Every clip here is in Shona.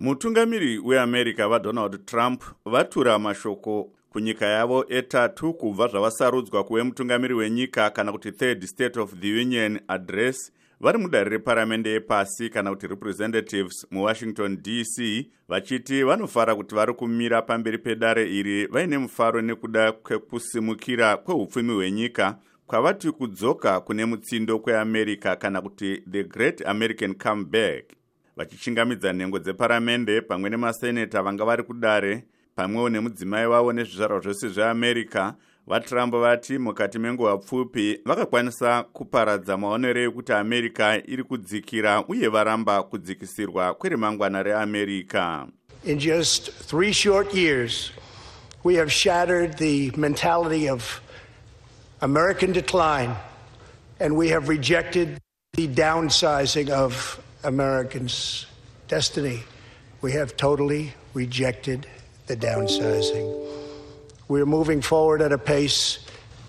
mutungamiri weamerica vadonald trump vatura mashoko kunyika yavo etatu kubva zvavasarudzwa kuve mutungamiri wenyika kana kuti third state of the union address vari mudare reparamende yepasi kana kuti representatives muwashington dc vachiti vanofara kuti vari kumira pamberi pedare iri vaine mufaro nekuda kwekusimukira kweupfumi hwenyika kwavati kudzoka kune mutsindo kweamerica kana kuti the great american comeback vachichingamidza nhengo dzeparamende pamwe nemaseneta vanga vari kudare pamwewo nemudzimai wavo nezvizvarwa zvose zveamerica vatrump vati mukati menguva pfupi vakakwanisa kuparadza maonero ekuti america iri kudzikira uye varamba kudzikisirwa kweremangwana reamerica. In just three short years we have shattered the mentality of american decline and we have rejected the downsizing of americans destiny. We have totally rejected the downsizing. We're moving forward at a pace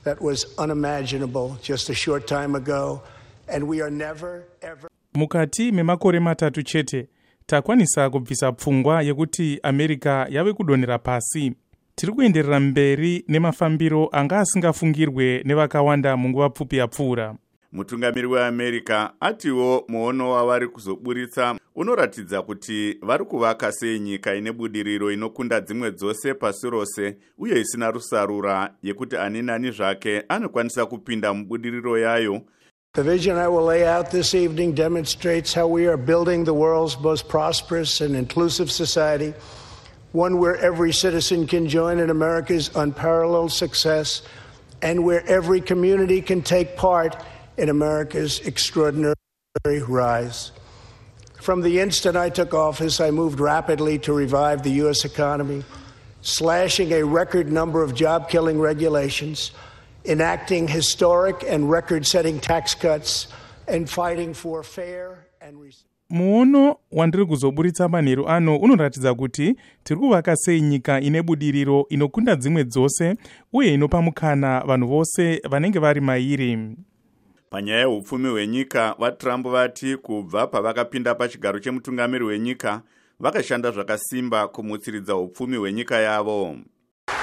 that was unimaginable just a short time ago, and we are never, ever. mukati memakore matatu chete takwanisa kubvisa pfungwa yekuti america yave kudonhera pasi. Tiri kuenderera mberi nemafambiro anga asingafungirwe nevakawanda munguva pfupi yapfuura mutungamiri weamerica atiwo muono wavari kuzoburitsa unoratidza kuti vari kuvaka sei nyika ine budiriro inokunda dzimwe dzose pasi rose uye isina rusarura yekuti ani nani zvake anokwanisa kupinda mubudiriro yayo. The vision I will lay out this evening demonstrates how we are building the world's most prosperous and inclusive society, one where every citizen can join in America's unparalleled success and where every community can take part in America's extraordinary rise. From the instant I took office, I moved rapidly to revive the U.S. economy, slashing a record number of job killing regulations, enacting historic and record setting tax cuts, and fighting for fair and muono wandiri kuzoburitsa manheru ano unoratidza kuti tiri kuvaka sei nyika ine budiriro inokunda dzimwe dzose uye inopa mukana vanhu vose vanenge vari mairi panyaya yeupfumi hwenyika vatrump vati kubva pavakapinda pachigaro chemutungamiri hwenyika vakashanda zvakasimba kumutsiridza upfumi hwenyika yavo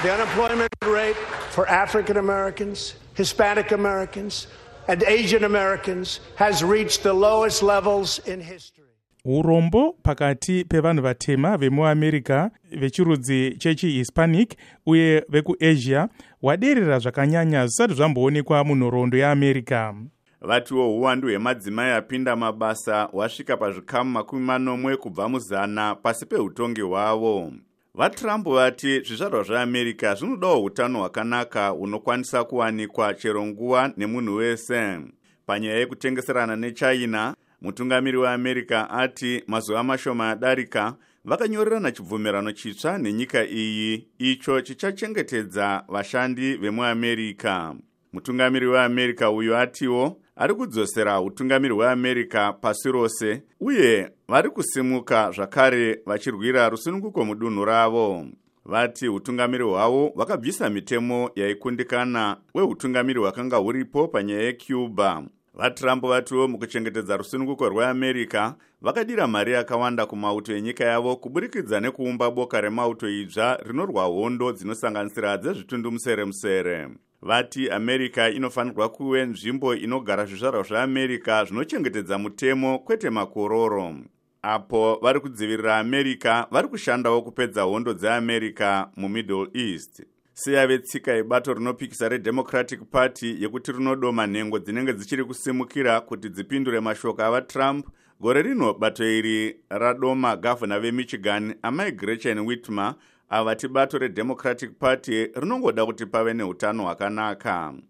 The unemployment rate for African Americans, Hispanic Americans, and Asian Americans has reached the lowest levels in history. urombo pakati pevanhu vatema vemuamerica vechirudzi chechihispanic uye vekuasia hwaderera zvakanyanya zvisati zvamboonekwa munhoroondo yeamerica vatiwo uwandu hwemadzimai apinda mabasa hwasvika pazvikamu makumi manomwe kubva muzana pasi peutongi hwavo. Vatrump vati zvizvarwa zveamerica zvinodawo utano hwakanaka hunokwanisa kuwanikwa chero nguva nemunhu wese. Panyaya yekutengeserana nechina mutungamiri weamerica ati mazuva mashoma adarika vakanyorerana chibvumirano chitsva nenyika iyi. Icho chichachengetedza vashandi vemuamerica mutungamiri weamerica uyu atiwo ari kudzosera utungamiri hweamerica pasi rose uye vari kusimuka zvakare vachirwira rusununguko mudunhu ravo. Vati utungamiri hwavo hwakabvisa mitemo yaikundikana weutungamiri hwakanga huripo panyaya yecuba. Vatrump vatiwo mukuchengetedza rusununguko rweamerica vakadira mari yakawanda kumauto enyika yavo kuburikidza nekuumba boka remauto idzva rinorwa hondo dzinosanganisira dzezvitundumusere musere vati america inofanirwa kuve nzvimbo inogara zvizvarwa zveamerica zvinochengetedza mutemo kwete makororo. Apo vari kudzivirira america vari kushandawo kupedza hondo dzeamerica mumiddle east. Seyave tsika yebato rinopikisa redemocratic party yekuti rinodoma nhengo dzinenge dzichiri kusimukira kuti dzipindure mashoko avatrump gore rino bato iri radoma gavhuna vemichigan amai gretchen whitmer redemocratic party rinongoda kuti pave neutano hwakanaka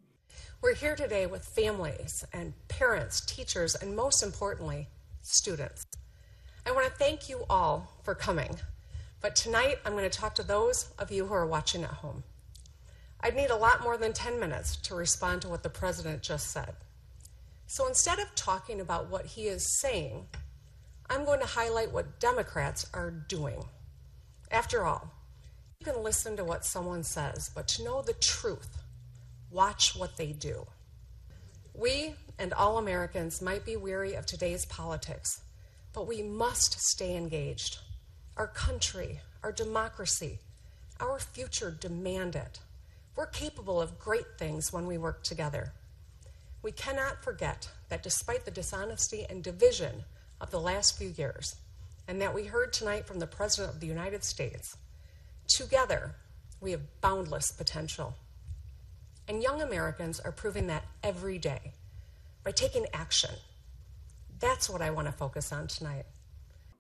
We're here today with families and parents, teachers, and most importantly, students. I want to thank you all for coming, but tonight I'm going to talk to those of you who are watching at home. I'd need a lot more than 10 minutes to respond to what the president just said. So instead of talking about what he is saying, I'm going to highlight what Democrats are doing. After all, you can listen to what someone says, but to know the truth, watch what they do. We and all Americans might be weary of today's politics, but we must stay engaged. our country, our democracy, our future demand it. We're capable of great things when we work together. We cannot forget that despite the dishonesty and division of the last few years, and that we heard tonight from the President of the United States, together we have boundless potential. And young Americans are proving that every day by taking action. That's what I want to focus on tonight.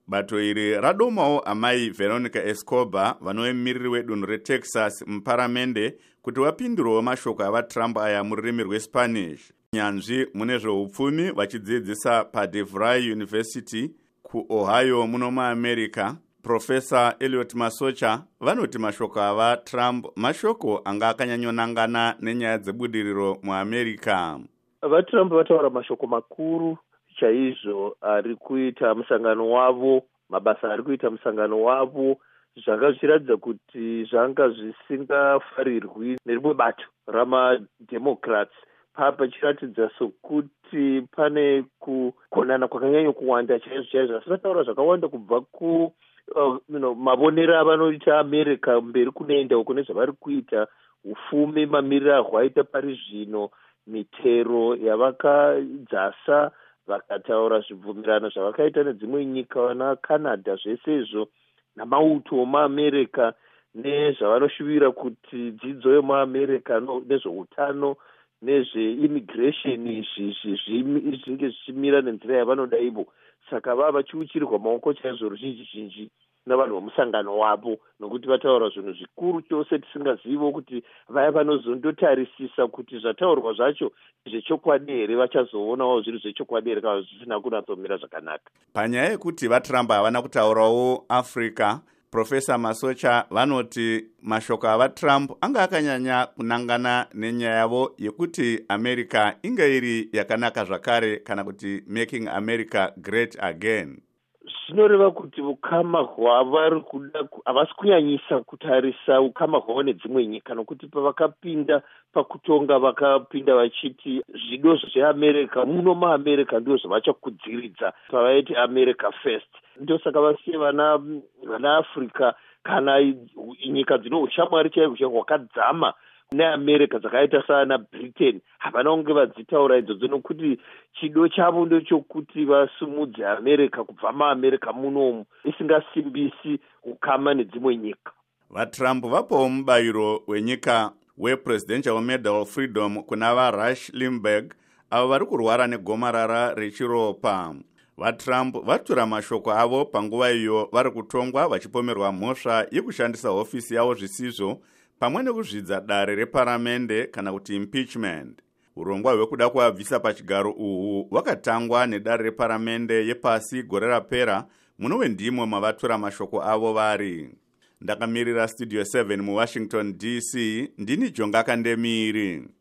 bato iri radomawo amai veronica escobar vanoemiriri wedunhu retexas muparamende kuti vapindurewo mashoko avatrump aya mururimi rwespanish nyanzvi mune zveupfumi vachidzidzisa padevry university kuohio muno muamerica profesa eliot masocha vanoti mashoko avatrump mashoko anga akanyanyonangana nenyaya dzebudiriro muamerica. Vatrump vataura mashoko makuru chaizvo ari kuita musangano wavo mabasa ari kuita musangano wavo zvanga zvichiratidza kuti zvanga zvisingafarirwi nerimwe bato ramademocrats. Pa pachiratidza sokuti pane kugonana kwakanyanya kuwanda chaizvo chaizvo asi vataura zvakawanda kubva ku uh, you know, mavonero avanoita america mberi kunoenda uko nezvavari kuita ufumi mamiriro ahwo aita pari zvino mitero yavakadzasa vakataura zvibvumirano zvavakaita nedzimwe nyika vana canada zvese izvo namauto omuamerica nezvavanoshuvira kuti dzidzo yemuamerica nezveutano nezveimmigration zvinge zvichimira nenzira yavanoda ivo saka vava vachiuchirirwa maoko chaizvo ruzhinji zhinji navanhu vomusangano wavo nokuti vataura zvinhu zvikuru chose tisingazivo kuti vaya vanozondotarisisa kuti zvataurwa zvacho zvechokwadi here vachazoonawo zviri zvechokwadi here kana zvisina kunyatsomira zvakanaka. Panyaya yekuti vatrump havana kutaurawo africa profesa masocha vanoti mashoko avatrump anga akanyanya kunangana nenyaya yavo yekuti america inge iri yakanaka zvakare kana kuti making america great again zvinoreva kuti ukama hwavari kuda havasi kunyanyisa kutarisa ukama hwavo nedzimwe nyika nokuti pavakapinda pakutonga vakapinda vachiti zvido zveamerica muno muamerica ndo zvavachakudziridza pavaiti america first. Ndosaka vasiye vana vana africa kana nyika dzino ushamwari chaihwo chaihwo hwakadzama neamerica dzakaita saana britain havana kunge vadzitaura idzodzo nokuti chido chavo ndechokuti vasumudze america kubva muamerica munomu isingasimbisi ukama nedzimwe nyika. Vatrump vapawo mubayiro wenyika wepresidential medal of freedom kuna varush limburg avo vari kurwara negomarara rechiropa. Vatrump vatura mashoko avo panguva iyo vari kutongwa vachipomerwa mhosva yekushandisa hofisi yavo zvisizvo pamwe nekuzvidza dare reparamende kana kuti impeachment urongwa hwekuda kuvabvisa pachigaro uhu hwakatangwa nedare reparamende yepasi gore rapera muno wendimo mavatura mashoko avo vari. Ndakamirira studio 7 muwashington dc ndini jonga kandemiri